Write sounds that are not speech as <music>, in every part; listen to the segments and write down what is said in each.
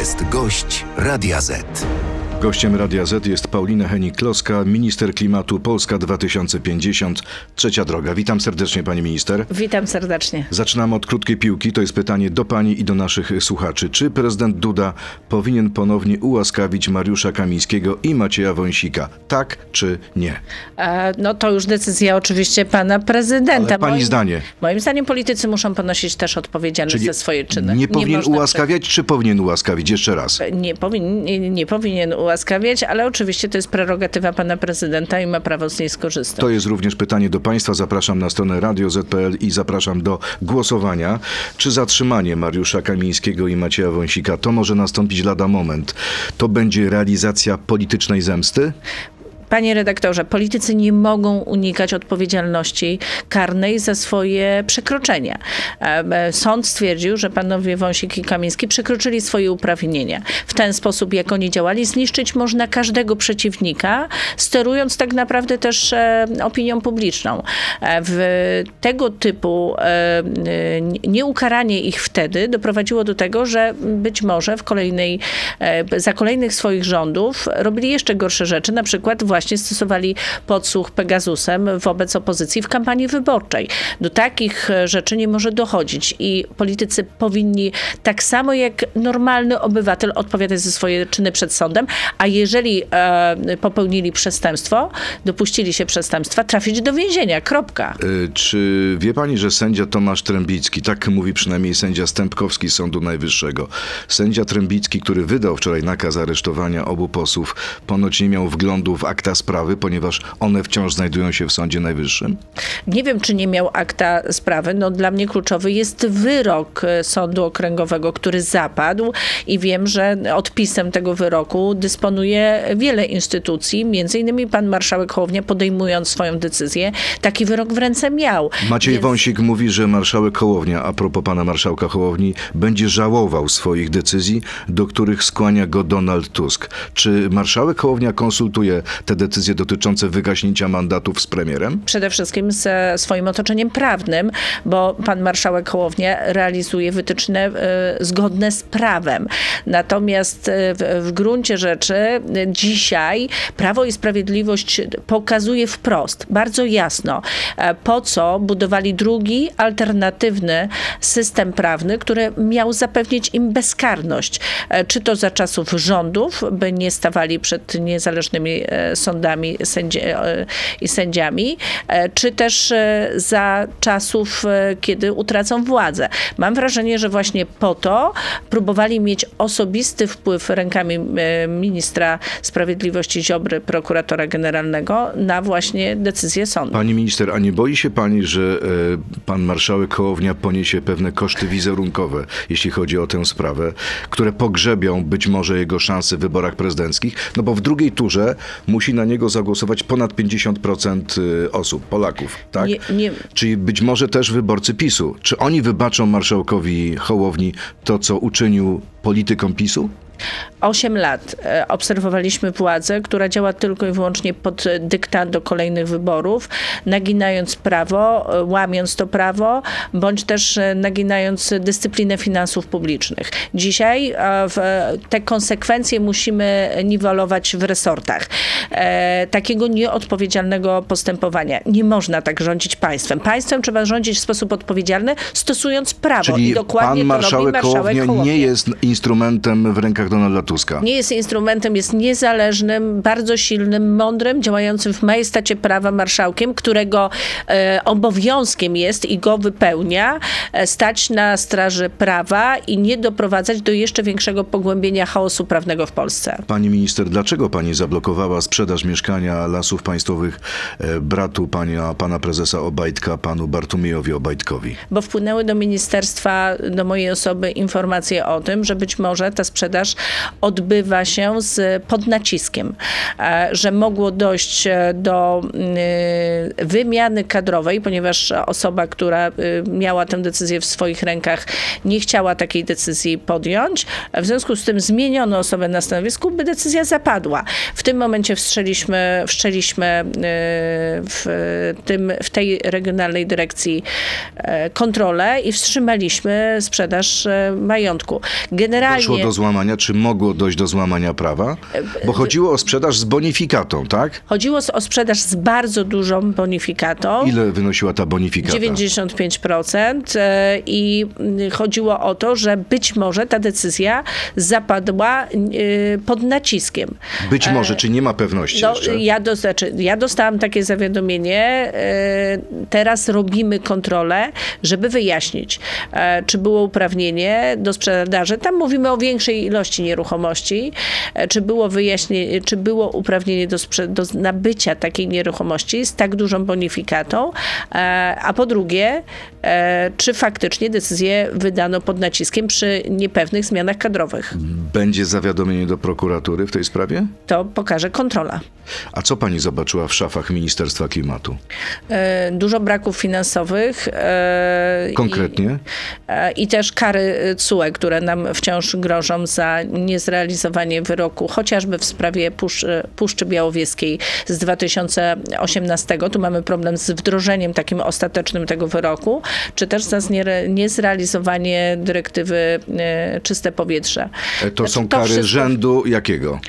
jest gość Radia Z. Gościem Radia Z jest Paulina Henik-Kloska, minister klimatu Polska 2050, trzecia droga. Witam serdecznie pani minister. Witam serdecznie. Zaczynamy od krótkiej piłki. To jest pytanie do pani i do naszych słuchaczy. Czy prezydent Duda powinien ponownie ułaskawić Mariusza Kamińskiego i Macieja Wąsika? Tak czy nie? E, no to już decyzja oczywiście pana prezydenta. Ale pani moim, zdanie. Moim zdaniem politycy muszą ponosić też odpowiedzialność za swoje czyny. nie powinien można ułaskawiać, czy powinien ułaskawić? Jeszcze raz. Nie, powin, nie, nie powinien ułaskawiać, ale oczywiście to jest prerogatywa pana prezydenta i ma prawo z niej skorzystać. To jest również pytanie do Państwa. Zapraszam na stronę radio.z.pl i zapraszam do głosowania. Czy zatrzymanie Mariusza Kamińskiego i Macieja Wąsika to może nastąpić lada moment? To będzie realizacja politycznej zemsty? Panie redaktorze, politycy nie mogą unikać odpowiedzialności karnej za swoje przekroczenia. Sąd stwierdził, że panowie Wąsik i Kamiński przekroczyli swoje uprawnienia. W ten sposób, jak oni działali, zniszczyć można każdego przeciwnika, sterując tak naprawdę też e, opinią publiczną. E, W tego typu e, nieukaranie ich wtedy doprowadziło do tego, że być może w kolejnej, za kolejnych swoich rządów robili jeszcze gorsze rzeczy, na przykład właśnie stosowali podsłuch Pegasusem wobec opozycji w kampanii wyborczej. Do takich e, rzeczy nie może dochodzić i politycy powinni tak samo jak normalny obywatel odpowiadać za swoje czyny przed sądem, a jeżeli e, popełnili przestępstwo, dopuścili się przestępstwa, trafić do więzienia. Kropka. Y, Czy wie pani, że sędzia Tomasz Trębicki, tak mówi przynajmniej sędzia Stępkowski Sądu Najwyższego, sędzia Trębicki, który wydał wczoraj nakaz aresztowania obu posłów, ponoć nie miał wglądu w akta sprawy, ponieważ one wciąż znajdują się w Sądzie Najwyższym? Nie wiem, czy nie miał akta sprawy. No, dla mnie kluczowy jest wyrok e, Sądu Okręgowego, który zapadł i wiem, że odpisem tego wyroku dysponuje wiele instytucji, między innymi pan marszałek Hołownia podejmując swoją decyzję, taki wyrok w ręce miał. Maciej Więc- Wąsik mówi, że marszałek Hołownia, a propos pana marszałka Hołowni, będzie żałował swoich decyzji, do których skłania go Donald Tusk. Czy marszałek Hołownia konsultuje te decyzje dotyczące wygaśnięcia mandatów z premierem? przede wszystkim ze swoim otoczeniem prawnym, bo pan marszałek Hołownia realizuje wytyczne e, zgodne z prawem. Natomiast e, w, gruncie rzeczy e, dzisiaj Prawo i Sprawiedliwość pokazuje wprost, bardzo jasno, po co budowali drugi, alternatywny system prawny, który miał zapewnić im bezkarność. Czy to za czasów rządów, by nie stawali przed niezależnymi e, sądami e, i sędziami, e, czy też e, za czasów, kiedy utracą władzę. Mam wrażenie, że właśnie po to próbowali mieć osobisty wpływ rękami ministra sprawiedliwości Ziobry, prokuratora generalnego, na właśnie decyzję sądu. Pani minister, a nie boi się pani, że pan marszałek Hołownia poniesie pewne koszty wizerunkowe, jeśli chodzi o tę sprawę, które pogrzebią być może jego szanse w wyborach prezydenckich? No bo w drugiej turze musi na niego zagłosować ponad 50% y, osób, Polaków, tak? Nie- nie- Czyli być może też wyborcy PiSu. Czy oni wybaczą marszałkowi Hołowni to, co uczynił politykom PiSu? 8 lat e, obserwowaliśmy władzę, która działa tylko i wyłącznie pod dyktat do kolejnych wyborów, naginając prawo, e, łamiąc to prawo, bądź też e, naginając dyscyplinę finansów publicznych. Dzisiaj te konsekwencje musimy niwelować w resortach. Takiego nieodpowiedzialnego postępowania. Nie można tak rządzić państwem. Państwem trzeba rządzić w sposób odpowiedzialny, stosując prawo. Czyli I dokładnie pan to robi marszałek marszałek Hołownia Hołownia. nie jest instrumentem w rękach Donalda Tuska. Nie jest instrumentem, jest niezależnym, bardzo silnym, mądrym, działającym w majestacie prawa marszałkiem, którego e, obowiązkiem jest i go wypełnia, e, stać na straży prawa i nie doprowadzać do jeszcze większego pogłębienia chaosu prawnego w Polsce. Pani minister, dlaczego pani zablokowała sprzedaż mieszkania Lasów Państwowych e, bratu pana, pana prezesa Obajtka, panu Bartumiejowi Obajtkowi? Bo wpłynęły do ministerstwa, do mojej osoby informacje o tym, że być może ta sprzedaż odbywa się z pod naciskiem, e, że mogło dojść e, do y, wymiany kadrowej, ponieważ osoba, która miała tę decyzję w swoich rękach, nie chciała takiej decyzji podjąć. W związku z tym zmieniono osobę na stanowisku, by decyzja zapadła. W tym momencie wszczęliśmy, wszczęliśmy y, w, tym, w tej regionalnej dyrekcji e, kontrolę i wstrzymaliśmy sprzedaż e, majątku. Generalnie Doszło do złamania, czy czy mogło dojść do złamania prawa? Bo chodziło o sprzedaż z bonifikatą, tak? Chodziło o sprzedaż z bardzo dużą bonifikatą. Ile wynosiła ta bonifikata? 95% e, i mm, chodziło o to, że być może ta decyzja zapadła e, pod naciskiem. Być może, czy nie ma pewności No, jeszcze? ja, do, znaczy, ja dostałam takie zawiadomienie. e, Teraz robimy kontrolę, żeby wyjaśnić, e, czy było uprawnienie do sprzedaży. Tam mówimy o większej ilości nieruchomości. e, Czy było wyjaśnienie, czy było uprawnienie do, do nabycia takiej nieruchomości z tak dużą bonifikatą. E, A po drugie, e, czy faktycznie decyzję wydano pod naciskiem przy niepewnych zmianach kadrowych. Będzie zawiadomienie do prokuratury w tej sprawie? To pokaże kontrola. A co pani zobaczyła w szafach Ministerstwa Klimatu? Dużo braków finansowych. Konkretnie? I, I też kary CUE, które nam wciąż grożą za niezrealizowanie wyroku, chociażby w sprawie Puszczy, Puszczy Białowieskiej z 2018. Tu mamy problem z wdrożeniem takim ostatecznym tego wyroku, czy też za niezrealizowanie dyrektywy e, Czyste Powietrze. E, To Znaczy, są kary wszystko- rzędu jakiego?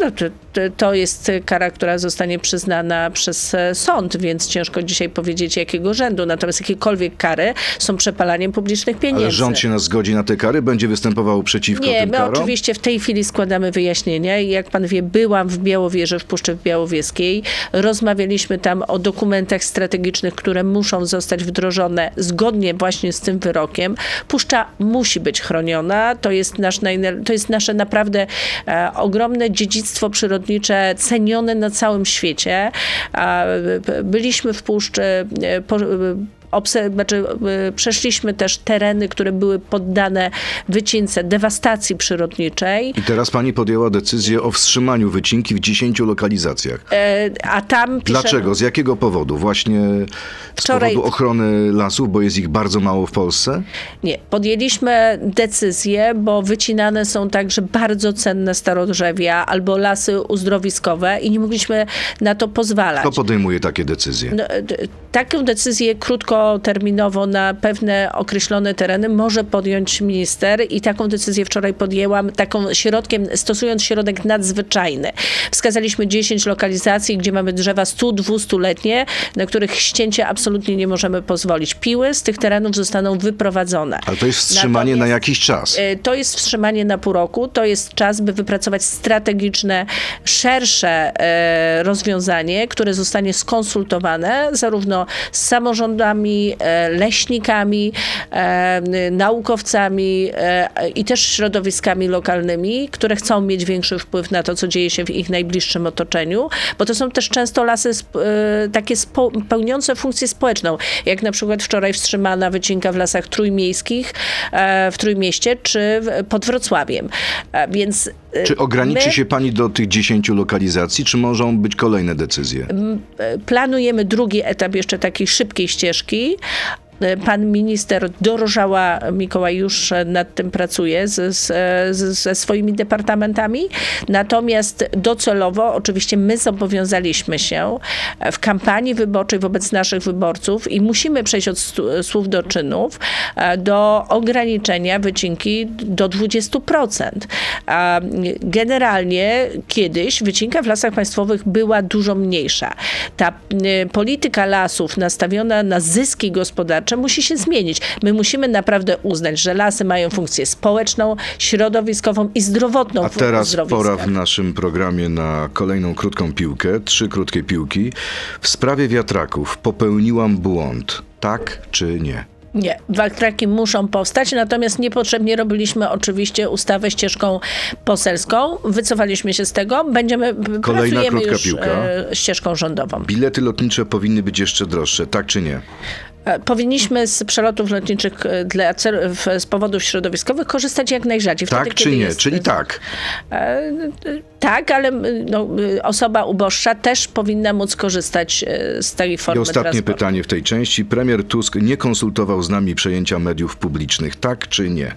no, to, to- to jest kara, która zostanie przyznana przez e, sąd, więc ciężko dzisiaj powiedzieć jakiego rzędu. Natomiast jakiekolwiek kary są przepalaniem publicznych pieniędzy. Ale rząd się na zgodzi na te kary? Będzie występował przeciwko Nie, tym karom? oczywiście w tej chwili składamy wyjaśnienia jak pan wie, byłam w Białowieży, w Puszczy Białowieskiej. Rozmawialiśmy tam o dokumentach strategicznych, które muszą zostać wdrożone zgodnie właśnie z tym wyrokiem. Puszcza musi być chroniona. To jest, nasz to jest nasze naprawdę e, ogromne dziedzictwo przyrodnicze, cenione na całym świecie. B- byliśmy w Puszczy, e, po, znaczy, y, przeszliśmy też tereny, które były poddane wycince, dewastacji przyrodniczej, I teraz pani podjęła decyzję o wstrzymaniu wycinki w 10 lokalizacjach. E, a tam pisze, Dlaczego? Z jakiego powodu? Właśnie z Wczoraj- powodu ochrony lasów, bo jest ich bardzo mało w Polsce? Nie, podjęliśmy decyzję, bo wycinane są także bardzo cenne starodrzewia albo lasy uzdrowiskowe i nie mogliśmy na to pozwalać. Kto podejmuje takie decyzje? No, Taką decyzję krótkoterminowo na pewne określone tereny może podjąć minister i taką decyzję wczoraj podjęłam, taką środkiem, stosując środek nadzwyczajny. Wskazaliśmy 10 lokalizacji, gdzie mamy drzewa 100-200-letnie, na których ścięcie absolutnie nie możemy pozwolić. Piły z tych terenów zostaną wyprowadzone. Ale to jest wstrzymanie na Natomiast- jakiś czas. E, To jest wstrzymanie na pół roku. To jest czas, by wypracować strategiczne, szersze e, rozwiązanie, które zostanie skonsultowane zarówno z samorządami, e, leśnikami, e, naukowcami e, i też środowiskami lokalnymi, które chcą mieć większy wpływ na to, co dzieje się w ich najbliższym otoczeniu, bo to są też często lasy takie pełniące funkcję społeczną, jak na przykład wczoraj wstrzymana wycinka w lasach trójmiejskich w Trójmieście czy pod Wrocławiem. Więc Czy ograniczy my się pani do tych 10 lokalizacji, czy mogą być kolejne decyzje? planujemy drugi etap jeszcze takiej szybkiej ścieżki. E, Pan minister Dorożała Mikołaj już e, nad tym pracuje e, ze swoimi departamentami. Natomiast docelowo, oczywiście, my zobowiązaliśmy się w kampanii wyborczej wobec naszych wyborców i musimy przejść od słów do czynów e, do ograniczenia wycinki do 20%. A generalnie kiedyś wycinka w lasach państwowych była dużo mniejsza. Ta y, polityka lasów nastawiona na zyski gospodarcze musi się zmienić. My musimy naprawdę uznać, że lasy mają funkcję społeczną, środowiskową i zdrowotną A teraz pora w naszym programie na kolejną krótką piłkę, trzy krótkie piłki. W sprawie wiatraków popełniłam błąd, tak czy nie? Nie, wiatraki muszą powstać, natomiast niepotrzebnie robiliśmy oczywiście ustawę ścieżką poselską. Wycofaliśmy się z tego. Będziemy, pracujemy krótka już piłka. e, ścieżką rządową. Bilety lotnicze powinny być jeszcze droższe, tak czy nie? E, Powinniśmy z przelotów lotniczych e, dla cel, w, z powodów środowiskowych korzystać jak najrzadziej. Wtedy, Tak czy nie? jest- Czyli tak. E, Tak, ale no, osoba uboższa też powinna móc korzystać z tej I formy ostatnie transportu. pytanie w tej części. Premier Tusk nie konsultował z nami przejęcia mediów publicznych, tak czy nie?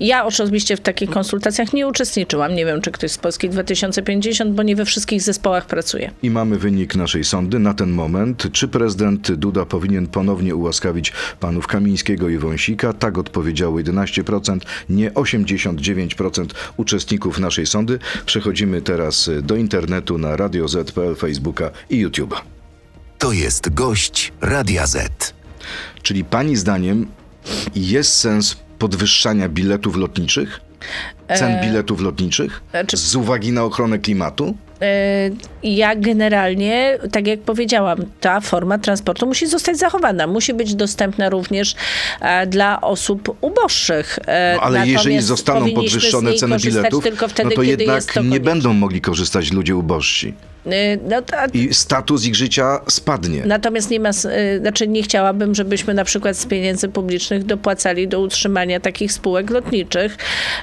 Ja osobiście w takich konsultacjach nie uczestniczyłam. Nie wiem, czy ktoś z Polski 2050, bo nie we wszystkich zespołach pracuje. I mamy wynik naszej sądy na ten moment. Czy prezydent Duda powinien ponownie ułaskawić panów Kamińskiego i Wąsika? Tak odpowiedziało 11%, nie 89% uczestników naszej sądy. Przechodzimy teraz do internetu na Radio Z.pl, Facebooka i YouTube'a. To jest gość Radia Z. Czyli pani zdaniem jest sens podwyższania biletów lotniczych? Cen biletów lotniczych? znaczy- Z uwagi na ochronę klimatu? E, Ja generalnie, tak jak powiedziałam, ta forma transportu musi zostać zachowana. Musi być dostępna również e, dla osób uboższych. E, No, ale jeżeli natomiast zostaną powinniśmy z podwyższone ceny biletów, tylko wtedy, no to jednak to nie będą mogli korzystać ludzie ubożsi. E, No, to, I status ich życia spadnie. Natomiast nie ma, y, znaczy nie chciałabym, żebyśmy na przykład z pieniędzy publicznych dopłacali do utrzymania takich spółek lotniczych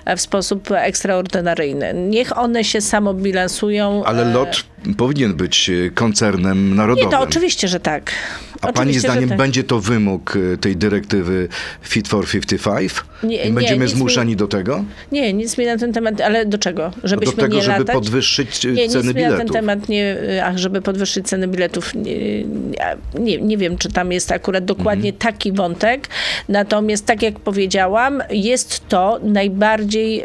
e, w sposób ekstraordynaryjny. Niech one się samobilansują. Ale e, LOT powinien być e, koncernem Nie, narodowym. to oczywiście, że tak. A pani Oczywiście, zdaniem tak. będzie to wymóg e, tej dyrektywy Fit for 55? Nie, I nie, będziemy nic mi- zmuszani do tego? Nie, nic mi na ten temat, ale do czego? No Żebyśmy do tego, nie żeby latać? podwyższyć e, Nie, nic ceny mi na ten biletów. temat nie, ach, żeby podwyższyć ceny biletów. Nie, nie, nie wiem, czy tam jest akurat dokładnie Mhm. taki wątek. Natomiast, tak jak powiedziałam, jest to najbardziej,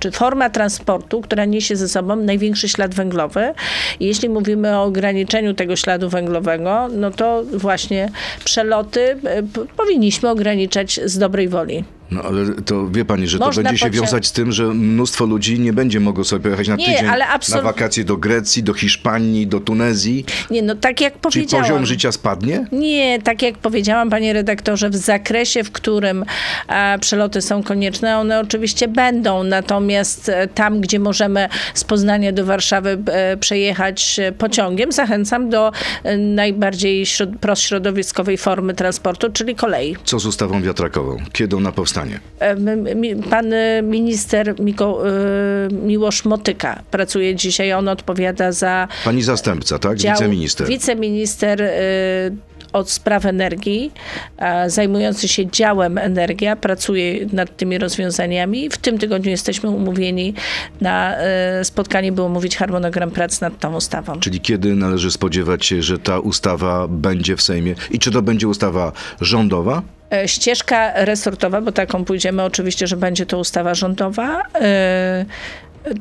czy forma transportu, która niesie ze sobą największy ślad węglowy. Jeśli mówimy o ograniczeniu tego śladu węglowego, no to właśnie przeloty e, powinniśmy ograniczać z dobrej woli. No ale to wie pani, że to Można będzie się pocie- wiązać z tym, że mnóstwo ludzi nie będzie mogło sobie pojechać na Nie, tydzień na wakacje do Grecji, do Hiszpanii, do Tunezji. Nie, no tak jak powiedziałam. poziom życia spadnie? Nie, tak jak powiedziałam, panie redaktorze, w zakresie, w którym e, przeloty są konieczne, one oczywiście będą. Natomiast e, tam, gdzie możemy z Poznania do Warszawy e, przejechać e, pociągiem, zachęcam do e, najbardziej środ- prośrodowiskowej formy transportu, czyli kolei. Co z ustawą wiatrakową? Kiedy ona powstanie? E, Pan e, minister Miko, e, Miłosz Motyka pracuje dzisiaj. On odpowiada za Pani zastępca, tak? dział- Wiceminister. Wiceminister od spraw energii, zajmujący się działem energia, pracuje nad tymi rozwiązaniami. W tym tygodniu jesteśmy umówieni na spotkanie, by omówić harmonogram prac nad tą ustawą. Czyli kiedy należy spodziewać się, że ta ustawa będzie w Sejmie? I czy to będzie ustawa rządowa? E, Ścieżka resortowa, bo taką pójdziemy, oczywiście, że będzie to ustawa rządowa. e,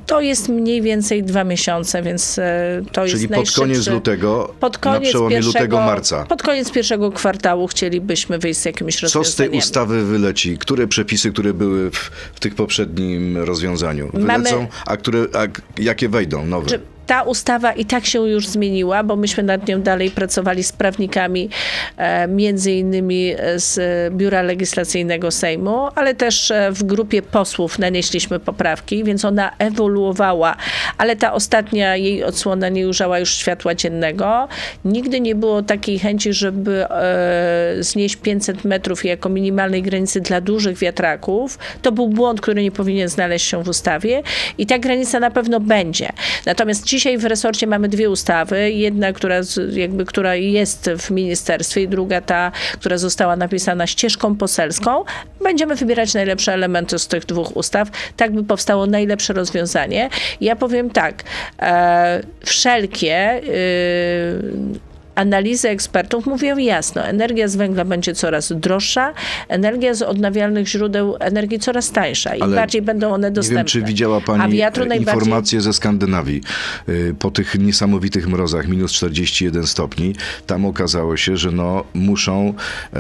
To jest mniej więcej dwa miesiące, więc e, to Czyli jest pod najszybszy... koniec lutego, Pod koniec na przełomie pierwszego, lutego, marca. Pod koniec pierwszego kwartału chcielibyśmy wyjść z jakimiś Co z tej ustawy wyleci? Które przepisy, które były w, w tych poprzednim rozwiązaniu Mamy- wylecą, a, które, a jakie wejdą nowe? Czy ta ustawa i tak się już zmieniła, bo myśmy nad nią dalej pracowali z prawnikami, e, między innymi z Biura Legislacyjnego Sejmu, ale też e, w grupie posłów nanieśliśmy poprawki, więc ona ewoluowała, ale ta ostatnia jej odsłona nie ujrzała już światła dziennego. Nigdy nie było takiej chęci, żeby e, znieść 500 metrów jako minimalnej granicy dla dużych wiatraków. To był błąd, który nie powinien znaleźć się w ustawie i ta granica na pewno będzie. Natomiast dzisiaj w resorcie mamy dwie ustawy. Jedna, która, jakby, która jest w ministerstwie i druga ta, która została napisana ścieżką poselską. Będziemy wybierać najlepsze elementy z tych dwóch ustaw, tak by powstało najlepsze rozwiązanie. Ja powiem tak, e, wszelkie y, Analizy ekspertów mówią jasno, energia z węgla będzie coraz droższa, energia z odnawialnych źródeł energii coraz tańsza i Ale bardziej będą one Nie dostępne. wiem, czy widziała Pani e, najbardziej informacje ze Skandynawii. Y, Po tych niesamowitych mrozach, minus 41 stopni, tam okazało się, że no, muszą e,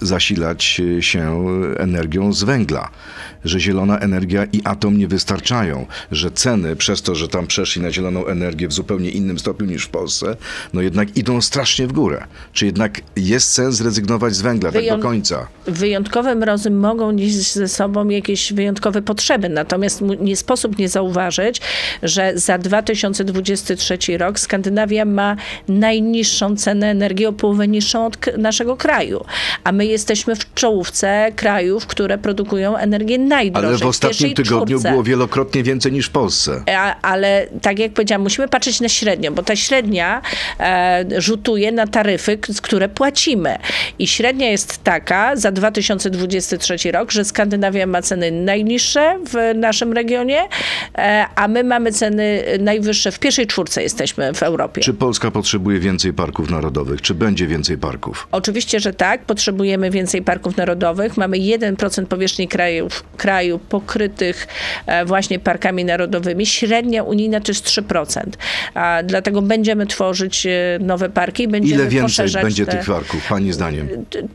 zasilać się energią z węgla. Że zielona energia i atom nie wystarczają. Że ceny, przez to, że tam przeszli na zieloną energię w zupełnie innym stopniu niż w Polsce, no jednak idą strasznie w górę. Czy jednak jest sens zrezygnować z węgla tak do końca? wyjątkowe mrozy mogą nieść ze sobą jakieś wyjątkowe potrzeby, natomiast nie sposób nie zauważyć, że za 2023 rok Skandynawia ma najniższą cenę energii, o połowę niższą od naszego kraju, a my jesteśmy w czołówce krajów, które produkują energię najdrożej. Ale w ostatnim tygodniu czwórce. było wielokrotnie więcej niż w Polsce. A, ale tak jak powiedziałam, musimy patrzeć na średnią, bo ta średnia e, e, rzutuje na taryfy, które płacimy. I średnia jest taka za 2023 rok, że Skandynawia ma ceny najniższe w naszym regionie, e, a my mamy ceny najwyższe. W pierwszej czwórce jesteśmy w Europie. Czy Polska potrzebuje więcej parków narodowych? Czy będzie więcej parków? Oczywiście, że tak. Potrzebujemy więcej parków narodowych. Mamy 1% powierzchni kraju, kraju pokrytych e, właśnie parkami narodowymi. Średnia unijna to jest 3%. A, dlatego będziemy tworzyć e, nowe parki. i Będziemy Ile więcej będzie te... tych parków, pani zdaniem?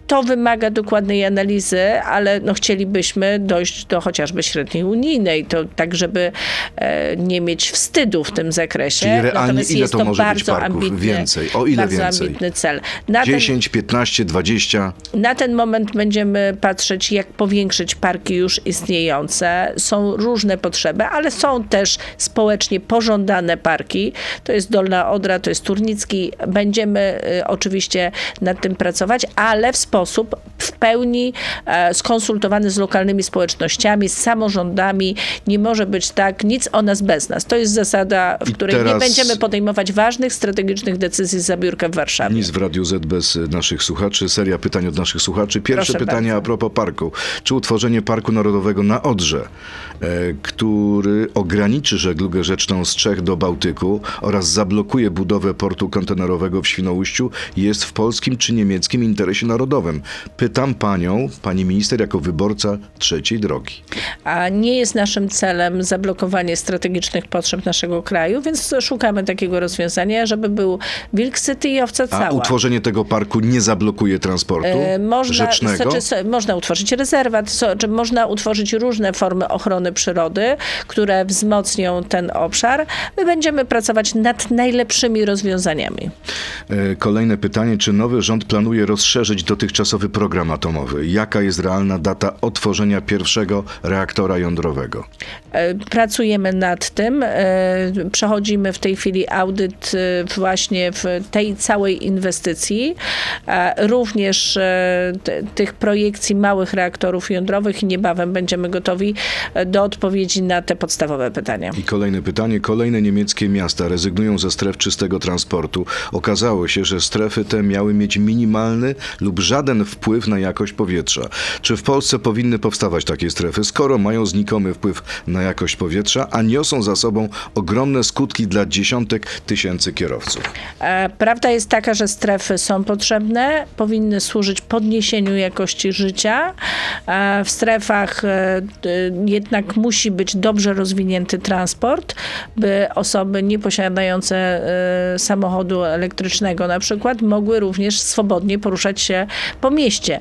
To wymaga dokładnej analizy, ale no chcielibyśmy dojść do chociażby średniej unijnej, to tak, żeby e, nie mieć wstydu w tym zakresie. Czyli realnie Natomiast ile jest to to może być bardzo parków? ambitny, Więcej. O ile bardzo więcej? ambitny cel. Na ten 10, 15, 20? na ten moment będziemy patrzeć, jak powiększyć parki już istniejące. Są różne potrzeby, ale są też społecznie pożądane parki. To jest Dolna Odra, to jest Turnicki. Będziemy y, oczywiście nad tym pracować, ale w sposób w pełni e, skonsultowany z lokalnymi społecznościami, z samorządami. Nie może być tak, nic o nas bez nas. To jest zasada, w I której nie będziemy podejmować ważnych, strategicznych decyzji z zabiórka w Warszawie. Nic w Radiu Z bez naszych słuchaczy. Seria pytań od naszych słuchaczy. Pierwsze Proszę pytanie bardzo. a propos parku. Czy utworzenie Parku Narodowego na Odrze, który ograniczy żeglugę rzeczną z Czech do Bałtyku oraz zablokuje budowę portu kontenerowego w Świnoujściu, jest w polskim czy niemieckim interesie narodowym? Pytam panią, pani minister, jako wyborca trzeciej drogi. A nie jest naszym celem zablokowanie strategicznych potrzeb naszego kraju, więc szukamy takiego rozwiązania, żeby był Wilk City i owca A cała. utworzenie tego parku nie zablokuje transportu E, Można, rzecznego? znaczy, można utworzyć rezerwat, so, czy można utworzyć różne formy ochrony przyrody, które wzmocnią ten obszar. My będziemy pracować nad najlepszymi rozwiązaniami. E, Kolejne pytanie, czy nowy rząd planuje rozszerzyć dotychczasowy program atomowy? Jaka jest realna data otworzenia pierwszego reaktora jądrowego? E, Pracujemy nad tym. e, Przechodzimy w tej chwili audyt właśnie w tej całej inwestycji, również tych projekcji małych reaktorów jądrowych i niebawem będziemy gotowi do odpowiedzi na te podstawowe pytania. I kolejne pytanie. Kolejne niemieckie miasta rezygnują ze stref czystego transportu. Okazało się, że strefy te miały mieć minimalny lub żaden wpływ na jakość powietrza. Czy w Polsce powinny powstawać takie strefy, skoro mają znikomy wpływ na jakość powietrza, a niosą za sobą ogromne skutki dla dziesiątek tysięcy kierowców? E, Prawda jest taka, że strefy są potrzebne, powinny służyć podniesieniu jakości życia. E, W strefach e, d- jednak musi być dobrze rozwinięty transport, by osoby nie posiadające e, samochodu elektrycznego na przykład mogły również swobodnie poruszać się po mieście.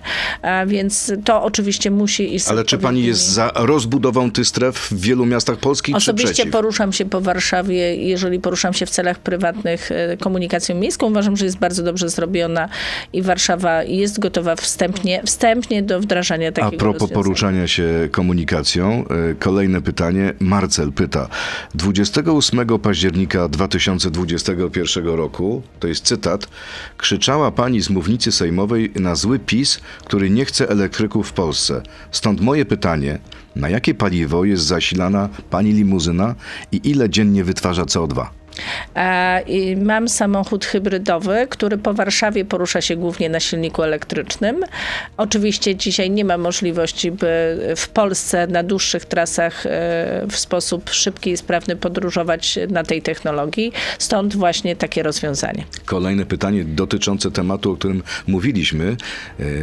Więc to oczywiście musi iść Ale czy pani jest za rozbudową tych stref w wielu miastach Polski, Osobiście poruszam się po Warszawie, jeżeli poruszam się w celach prywatnych e, komunikacją miejską, uważam, że jest bardzo dobrze zrobiona i Warszawa jest gotowa wstępnie, wstępnie do wdrażania A takiego propos rozwiązania. poruszania się komunikacją, e, kolejne pytanie. Marcel pyta. 28 października 2021 roku, to jest cytat, krzyczała pani z mównicy sejmowej na zły PiS, który nie chce elektryków w Polsce. Stąd moje pytanie, na jakie paliwo jest zasilana pani limuzyna i ile dziennie wytwarza CO2? E, i Mam samochód hybrydowy, który po Warszawie porusza się głównie na silniku elektrycznym. Oczywiście dzisiaj nie ma możliwości, by w Polsce na dłuższych trasach e, w sposób szybki i sprawny podróżować na tej technologii. Stąd właśnie takie rozwiązanie. Kolejne pytanie dotyczące tematu, o którym mówiliśmy,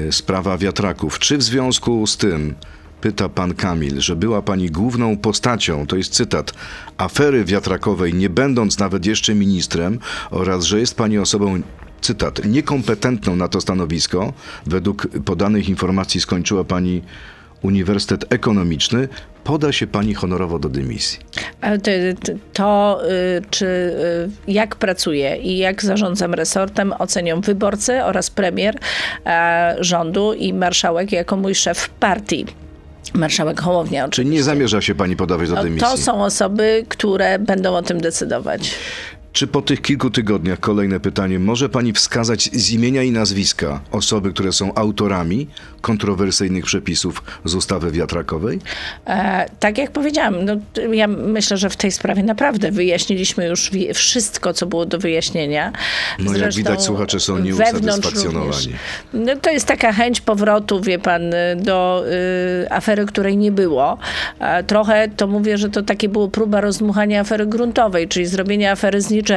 e, sprawa wiatraków. Czy w związku z tym, pyta pan Kamil, że była pani główną postacią, to jest cytat, afery wiatrakowej, nie będąc nawet jeszcze ministrem, oraz że jest pani osobą cytat, niekompetentną na to stanowisko. Według podanych informacji skończyła pani Uniwersytet Ekonomiczny. Poda się pani honorowo do dymisji. Ale To, to y, czy y, jak pracuję i jak zarządzam resortem, ocenią wyborcy oraz premier e, rządu i marszałek jako mój szef partii. Marszałek Hołownia oczywiście. Czy nie zamierza się pani podawać do No, dymisji? to są osoby, które będą o tym decydować. Czy po tych kilku tygodniach, kolejne pytanie, może pani wskazać z imienia i nazwiska osoby, które są autorami kontrowersyjnych przepisów z ustawy wiatrakowej? E, tak jak powiedziałam, no, ja myślę, że w tej sprawie naprawdę wyjaśniliśmy już wszystko, co było do wyjaśnienia. No, jak widać, słuchacze są nieusatysfakcjonowani. No, to jest taka chęć powrotu, wie pan, do y, afery, której nie było. E, trochę to mówię, że to takie było próba rozdmuchania afery gruntowej, czyli zrobienia afery z niczego,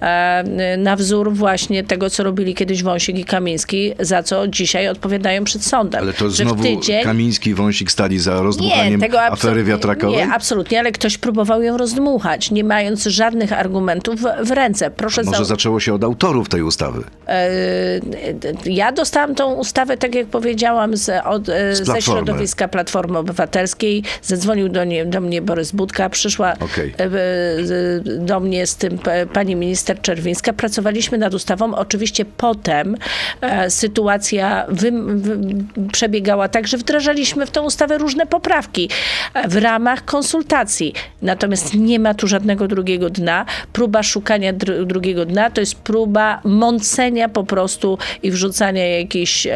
e, na wzór właśnie tego, co robili kiedyś Wąsik i Kamiński, za co dzisiaj odpowiadają przed sądem. Ale to znowu tydzień- Kamiński i Wąsik stali za rozdmuchaniem afery absolutnie- wiatrakowej? Nie, absolutnie, ale ktoś próbował ją rozdmuchać, nie mając żadnych argumentów w, ręce. Proszę Może za, zaczęło się od autorów tej ustawy. e, ja dostałam tą ustawę, tak jak powiedziałam, z, od, e, ze Platformy. środowiska Platformy Obywatelskiej. Zadzwonił do, nie, do mnie Borys Budka, przyszła e, do mnie z tym pani minister Czerwińska. Pracowaliśmy nad ustawą. Oczywiście potem e, sytuacja wy, wy, przebiegała tak, że wdrażaliśmy w tą ustawę różne poprawki e, w ramach konsultacji. Natomiast nie ma tu żadnego drugiego dna. Próba szukania dr- drugiego dna to jest próba mącenia po prostu i wrzucania jakichś e,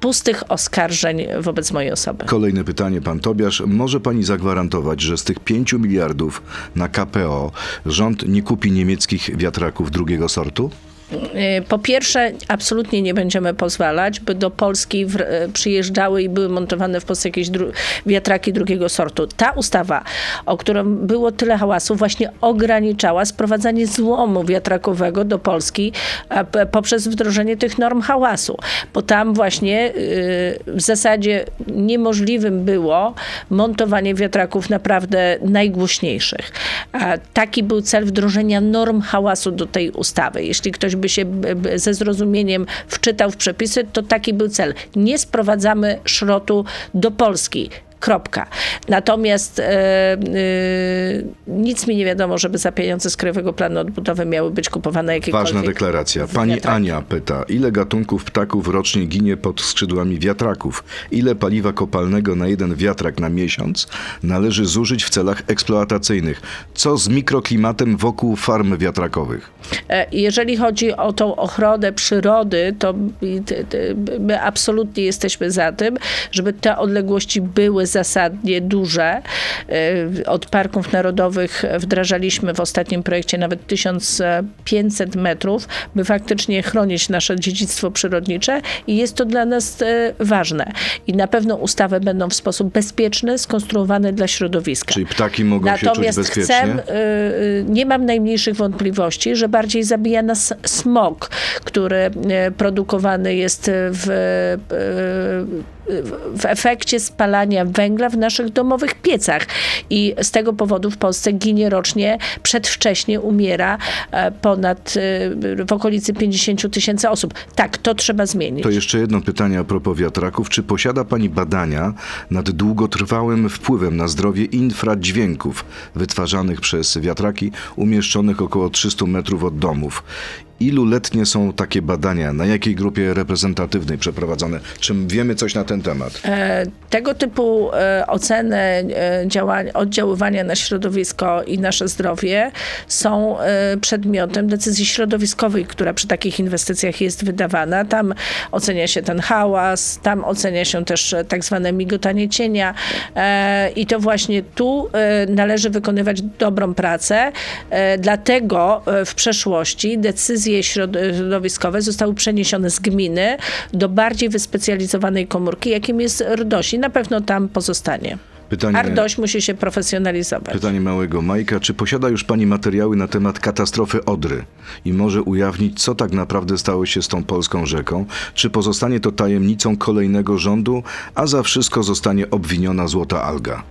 pustych oskarżeń wobec mojej osoby. Kolejne pytanie, pan Tobiasz. Może pani zagwarantować, że z tych 5 miliardów na KPO rząd nie kupi niemieckich wiatraków drugiego sortu? Y, Po pierwsze, absolutnie nie będziemy pozwalać, by do Polski w, e, przyjeżdżały i były montowane w Polsce jakieś dru, wiatraki drugiego sortu. Ta ustawa, o którą było tyle hałasu, właśnie ograniczała sprowadzanie złomu wiatrakowego do Polski poprzez wdrożenie tych norm hałasu, bo tam właśnie y, w zasadzie niemożliwym było montowanie wiatraków naprawdę najgłośniejszych. A taki był cel wdrożenia norm hałasu do tej ustawy. Jeśli ktoś by się ze zrozumieniem wczytał w przepisy, to taki był cel. Nie sprowadzamy szrotu do Polski. Kropka. Natomiast e, e, nic mi nie wiadomo, żeby za pieniądze z Krajowego Planu Odbudowy miały być kupowane jakiekolwiek Ważna deklaracja. Pani wiatraki. Ania pyta, ile gatunków ptaków rocznie ginie pod skrzydłami wiatraków? Ile paliwa kopalnego na jeden wiatrak na miesiąc należy zużyć w celach eksploatacyjnych? Co z mikroklimatem wokół farm wiatrakowych? E, Jeżeli chodzi o tą ochronę przyrody, to my absolutnie jesteśmy za tym, żeby te odległości były zasadnie duże. E, Od parków narodowych wdrażaliśmy w ostatnim projekcie nawet 1500 metrów, by faktycznie chronić nasze dziedzictwo przyrodnicze i jest to dla nas e, ważne. I na pewno ustawy będą w sposób bezpieczny, skonstruowane dla środowiska. Czyli ptaki mogą się czuć Natomiast bezpiecznie? chcę, y, nie mam najmniejszych wątpliwości, że bardziej zabija nas smog, który produkowany jest w, w efekcie spalania węgla w naszych domowych piecach. I z tego powodu w Polsce ginie rocznie, przedwcześnie umiera e, ponad y, w okolicy 50 tysięcy osób. Tak, to trzeba zmienić. To jeszcze jedno pytanie a propos wiatraków. Czy posiada Pani badania nad długotrwałym wpływem na zdrowie infradźwięków wytwarzanych przez wiatraki umieszczonych około 300 metrów od domów? Ilu letnie są takie badania? Na jakiej grupie reprezentatywnej przeprowadzone? Czym wiemy coś na ten temat? E, Tego typu e, oceny e, oddziaływania na środowisko i nasze zdrowie są e, przedmiotem decyzji środowiskowej, która przy takich inwestycjach jest wydawana. Tam ocenia się ten hałas, tam ocenia się też e, tak zwane migotanie cienia e, i to właśnie tu należy wykonywać dobrą pracę. Dlatego w przeszłości decyzje środowiskowe zostały przeniesione z gminy do bardziej wyspecjalizowanej komórki, jakim jest RDOŚ i na pewno tam pozostanie. Pytanie, A RDOŚ musi się profesjonalizować. pytanie małego Majka. Czy posiada już Pani materiały na temat katastrofy Odry i może ujawnić, co tak naprawdę stało się z tą polską rzeką? Czy pozostanie to tajemnicą kolejnego rządu, a za wszystko zostanie obwiniona złota alga?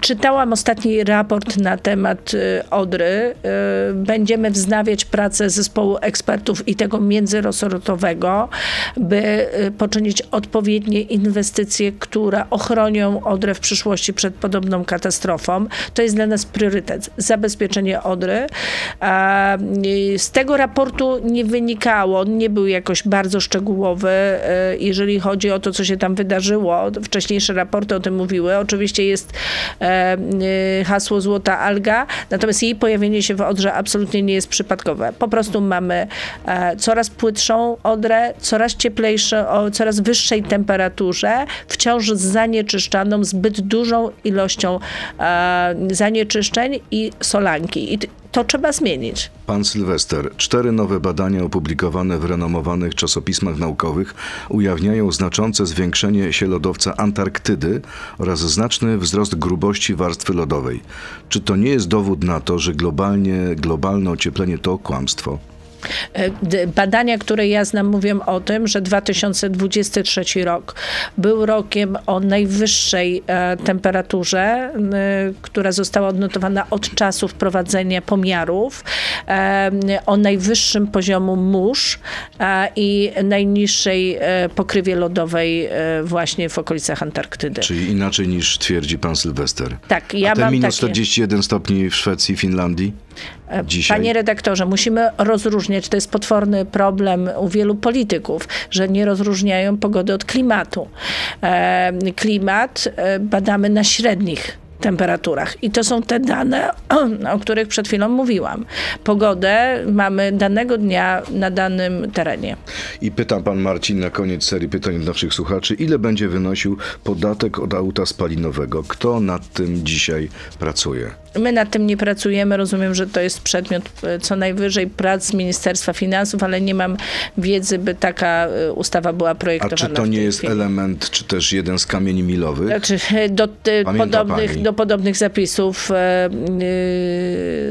Czytałam ostatni raport na temat y, Odry. Y, Będziemy wznawiać pracę zespołu ekspertów i tego międzyresortowego, by y, poczynić odpowiednie inwestycje, które ochronią Odrę w przyszłości przed podobną katastrofą. To jest dla nas priorytet. Zabezpieczenie Odry. Z tego raportu nie wynikało, on nie był jakoś bardzo szczegółowy, jeżeli chodzi o to, co się tam wydarzyło. Wcześniejsze raporty o tym mówiły. Oczywiście jest hasło Złota Alga, natomiast jej pojawienie się w Odrze absolutnie nie jest przypadkowe. Po prostu mamy e, coraz płytszą Odrę, coraz cieplejsze, o coraz wyższej temperaturze, wciąż zanieczyszczaną zbyt dużą ilością e, zanieczyszczeń i solanki. I to trzeba zmienić. Pan Sylwester, cztery nowe badania opublikowane w renomowanych czasopismach naukowych ujawniają znaczące zwiększenie się lodowca Antarktydy oraz znaczny wzrost grubości warstwy lodowej. Czy to nie jest dowód na to, że globalnie, globalne ocieplenie to kłamstwo? E, Badania, które ja znam, mówią o tym, że 2023 rok był rokiem o najwyższej e, temperaturze, która została odnotowana od czasu wprowadzenia pomiarów, e, o najwyższym poziomu mórz i najniższej pokrywie lodowej właśnie w okolicach Antarktydy. Czyli inaczej niż twierdzi pan Sylwester. Tak, ja A te minus takie... 41 stopni w Szwecji i Finlandii? Dzisiaj? Panie redaktorze, musimy rozróżniać, to jest potworny problem u wielu polityków, że nie rozróżniają pogody od klimatu. E, klimat e, badamy na średnich temperaturach. I to są te dane, <clears throat> o których przed chwilą mówiłam. Pogodę mamy danego dnia na danym terenie. I pytam pan Marcin na koniec serii pytań od naszych słuchaczy, ile będzie wynosił podatek od auta spalinowego? Kto nad tym dzisiaj pracuje? My nad tym nie pracujemy. Rozumiem, że to jest przedmiot e, co najwyżej prac Ministerstwa Finansów, ale nie mam wiedzy, by taka e, ustawa była A projektowana. czy to nie jest chwili. element, czy też jeden z kamieni milowych? Znaczy, do, e, Pamięta podobnych, pani? do podobnych zapisów e,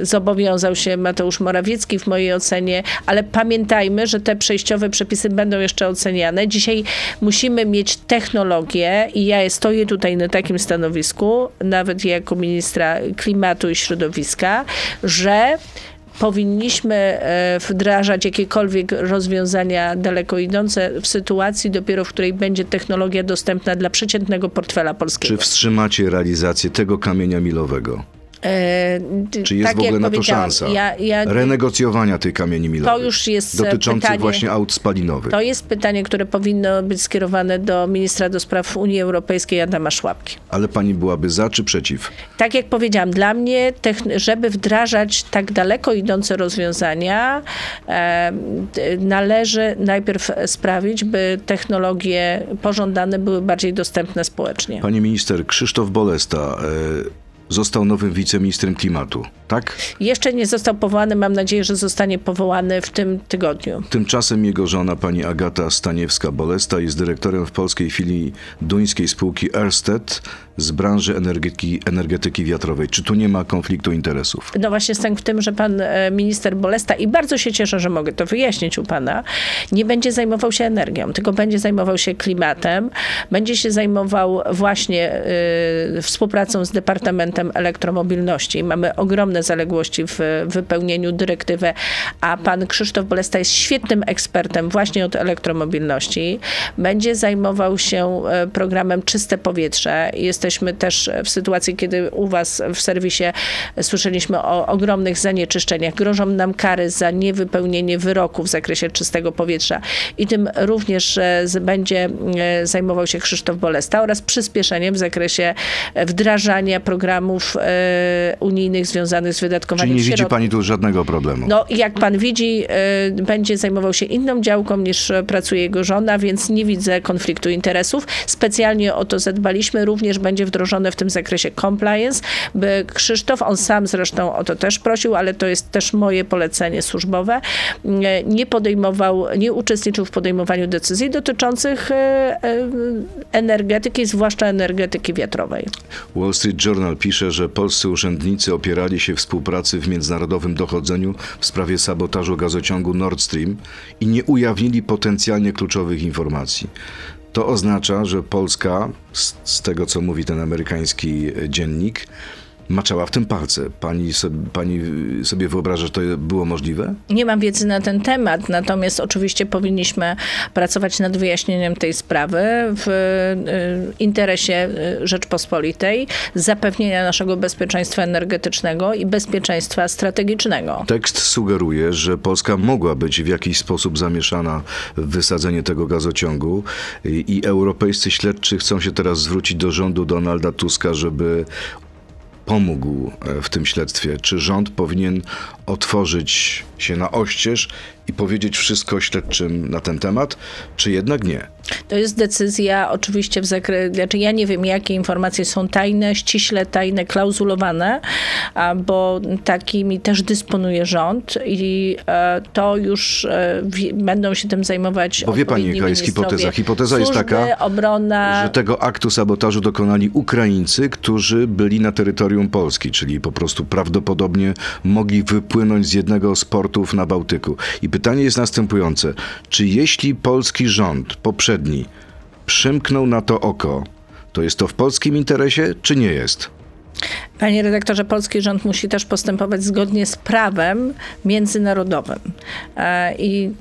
zobowiązał się Mateusz Morawiecki w mojej ocenie, ale pamiętajmy, że te przejściowe przepisy będą jeszcze oceniane. Dzisiaj musimy mieć technologię i ja stoję tutaj na takim stanowisku, nawet jako ministra klimatu i środowiska, że powinniśmy e, wdrażać jakiekolwiek rozwiązania daleko idące w sytuacji dopiero, w której będzie technologia dostępna dla przeciętnego portfela polskiego. Czy wstrzymacie realizację tego kamienia milowego? Czy jest tak w ogóle na to szansa? Ja, ja, Renegocjowania tych kamieni milowych. już jest, Dotyczących pytanie- właśnie aut spalinowych. to jest pytanie, które powinno być skierowane do ministra do spraw Unii Europejskiej Adama Szłapki. Ale pani byłaby za czy przeciw? Tak jak powiedziałam, dla mnie, żeby wdrażać tak daleko idące rozwiązania, e, należy najpierw sprawić, by technologie pożądane były bardziej dostępne społecznie. Pani minister Krzysztof Bolesta e, został nowym wiceministrem klimatu, tak? Jeszcze nie został powołany, mam nadzieję, że zostanie powołany w tym tygodniu. Tymczasem jego żona, pani Agata Staniewska-Bolesta, jest dyrektorem w polskiej filii duńskiej spółki Ørsted z branży energetyki, energetyki wiatrowej. Czy tu nie ma konfliktu interesów? No właśnie stęk w tym, że pan e, minister Bolesta, i bardzo się cieszę, że mogę to wyjaśnić u pana, nie będzie zajmował się energią, tylko będzie zajmował się klimatem, będzie się zajmował właśnie e, współpracą z Departamentem Elektromobilności. Mamy ogromne zaległości w wypełnieniu dyrektywy, a pan Krzysztof Bolesta jest świetnym ekspertem właśnie od elektromobilności. Będzie zajmował się e, programem Czyste Powietrze. Jesteśmy też w sytuacji, kiedy u was w serwisie słyszeliśmy o ogromnych zanieczyszczeniach. Grożą nam kary za niewypełnienie wyroku w zakresie czystego powietrza i tym również e, będzie e, zajmował się Krzysztof Bolesta oraz przyspieszeniem w zakresie wdrażania programów e, unijnych związanych z Czyli wydatkowaniem nie widzi środków. pani tu żadnego problemu? No, jak pan widzi, y, będzie zajmował się inną działką niż pracuje jego żona, więc nie widzę konfliktu interesów. Specjalnie o to zadbaliśmy. Również będzie wdrożone w tym zakresie compliance, by Krzysztof, on sam zresztą o to też prosił, ale to jest też moje polecenie służbowe, y, nie podejmował, nie uczestniczył w podejmowaniu decyzji dotyczących y, y, energetyki, zwłaszcza energetyki wiatrowej. Wall Street Journal pisze, że polscy urzędnicy opierali się współpracy w międzynarodowym dochodzeniu w sprawie sabotażu gazociągu Nord Stream i nie ujawnili potencjalnie kluczowych informacji. To oznacza, że Polska, z, z tego co mówi ten amerykański e, dziennik, maczała w tym palce. Pani sobie, pani sobie wyobraża, że to było możliwe? Nie mam wiedzy na ten temat, natomiast oczywiście powinniśmy pracować nad wyjaśnieniem tej sprawy w y, interesie y, Rzeczpospolitej, zapewnienia naszego bezpieczeństwa energetycznego i bezpieczeństwa strategicznego. Tekst sugeruje, że Polska mogła być w jakiś sposób zamieszana w wysadzenie tego gazociągu i, i europejscy śledczy chcą się teraz zwrócić do rządu Donalda Tuska, żeby pomógł e, w tym śledztwie? Czy rząd powinien otworzyć się na oścież i powiedzieć wszystko śledczym na ten temat, czy jednak nie? To jest decyzja oczywiście w zakresie, znaczy ja nie wiem, jakie informacje są tajne, ściśle tajne, klauzulowane, bo takimi też dysponuje rząd i e, to już e, będą się tym zajmować Bo wie pani, jaka jest hipoteza? Hipoteza jest Służby, taka, obrona, Że tego aktu sabotażu dokonali Ukraińcy, którzy byli na terytorium Polski, czyli po prostu prawdopodobnie mogli wypłynąć z jednego z portów na Bałtyku. I pytanie jest następujące. Czy jeśli polski rząd poprzedni przymknął na to oko, to jest to w polskim interesie, czy nie jest? Panie redaktorze, polski rząd musi też postępować zgodnie z prawem międzynarodowym. E, I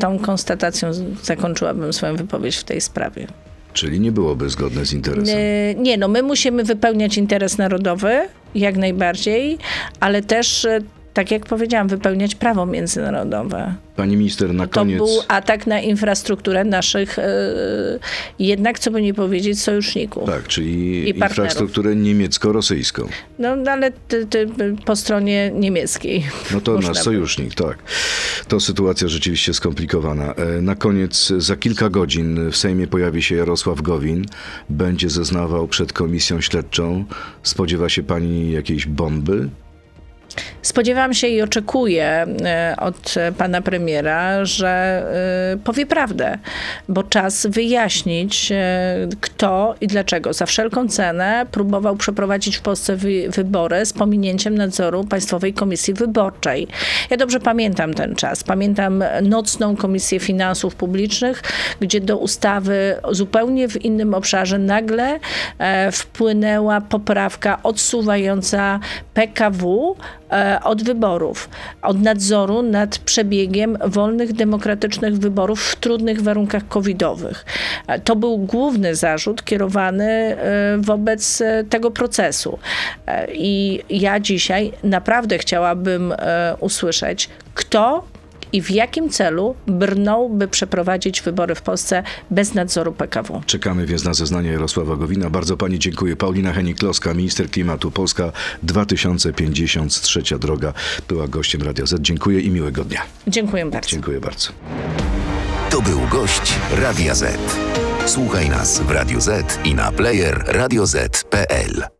tą konstatacją zakończyłabym swoją wypowiedź w tej sprawie. Czyli nie byłoby zgodne z interesem. Nie, no my musimy wypełniać interes narodowy, jak najbardziej, ale też, e, tak jak powiedziałam, wypełniać prawo międzynarodowe. Pani minister, na To koniec... był atak na infrastrukturę naszych, e, jednak co by nie powiedzieć, sojuszników. Tak, czyli infrastrukturę niemiecko-rosyjską. No, no ale ty, ty, po stronie niemieckiej. No to nasz sojusznik, tak. To sytuacja rzeczywiście skomplikowana. E, Na koniec, za kilka godzin w Sejmie pojawi się Jarosław Gowin. Będzie zeznawał przed komisją śledczą. Spodziewa się pani jakiejś bomby? Spodziewam się i oczekuję e, od pana premiera, że e, powie prawdę, bo czas wyjaśnić, e, kto i dlaczego za wszelką cenę próbował przeprowadzić w Polsce wy, wybory z pominięciem nadzoru Państwowej Komisji Wyborczej. Ja dobrze pamiętam ten czas. Pamiętam nocną Komisję Finansów Publicznych, gdzie do ustawy zupełnie w innym obszarze nagle wpłynęła poprawka odsuwająca PKW od wyborów, od nadzoru nad przebiegiem wolnych, demokratycznych wyborów w trudnych warunkach covidowych. E, To był główny zarzut kierowany e, wobec e, tego procesu. E, I ja dzisiaj naprawdę chciałabym e, usłyszeć, kto i w jakim celu brnął, by przeprowadzić wybory w Polsce bez nadzoru PKW. Czekamy więc na zeznania Jarosława Gowina. Bardzo pani dziękuję. Paulina Henik-Kloska, minister klimatu Polska 2050, trzecia droga, była gościem Radia Z. Dziękuję i miłego dnia. Dziękuję bardzo. Dziękuję bardzo. To był gość Radia Z. Słuchaj nas w Radio Z i na player radioz.pl.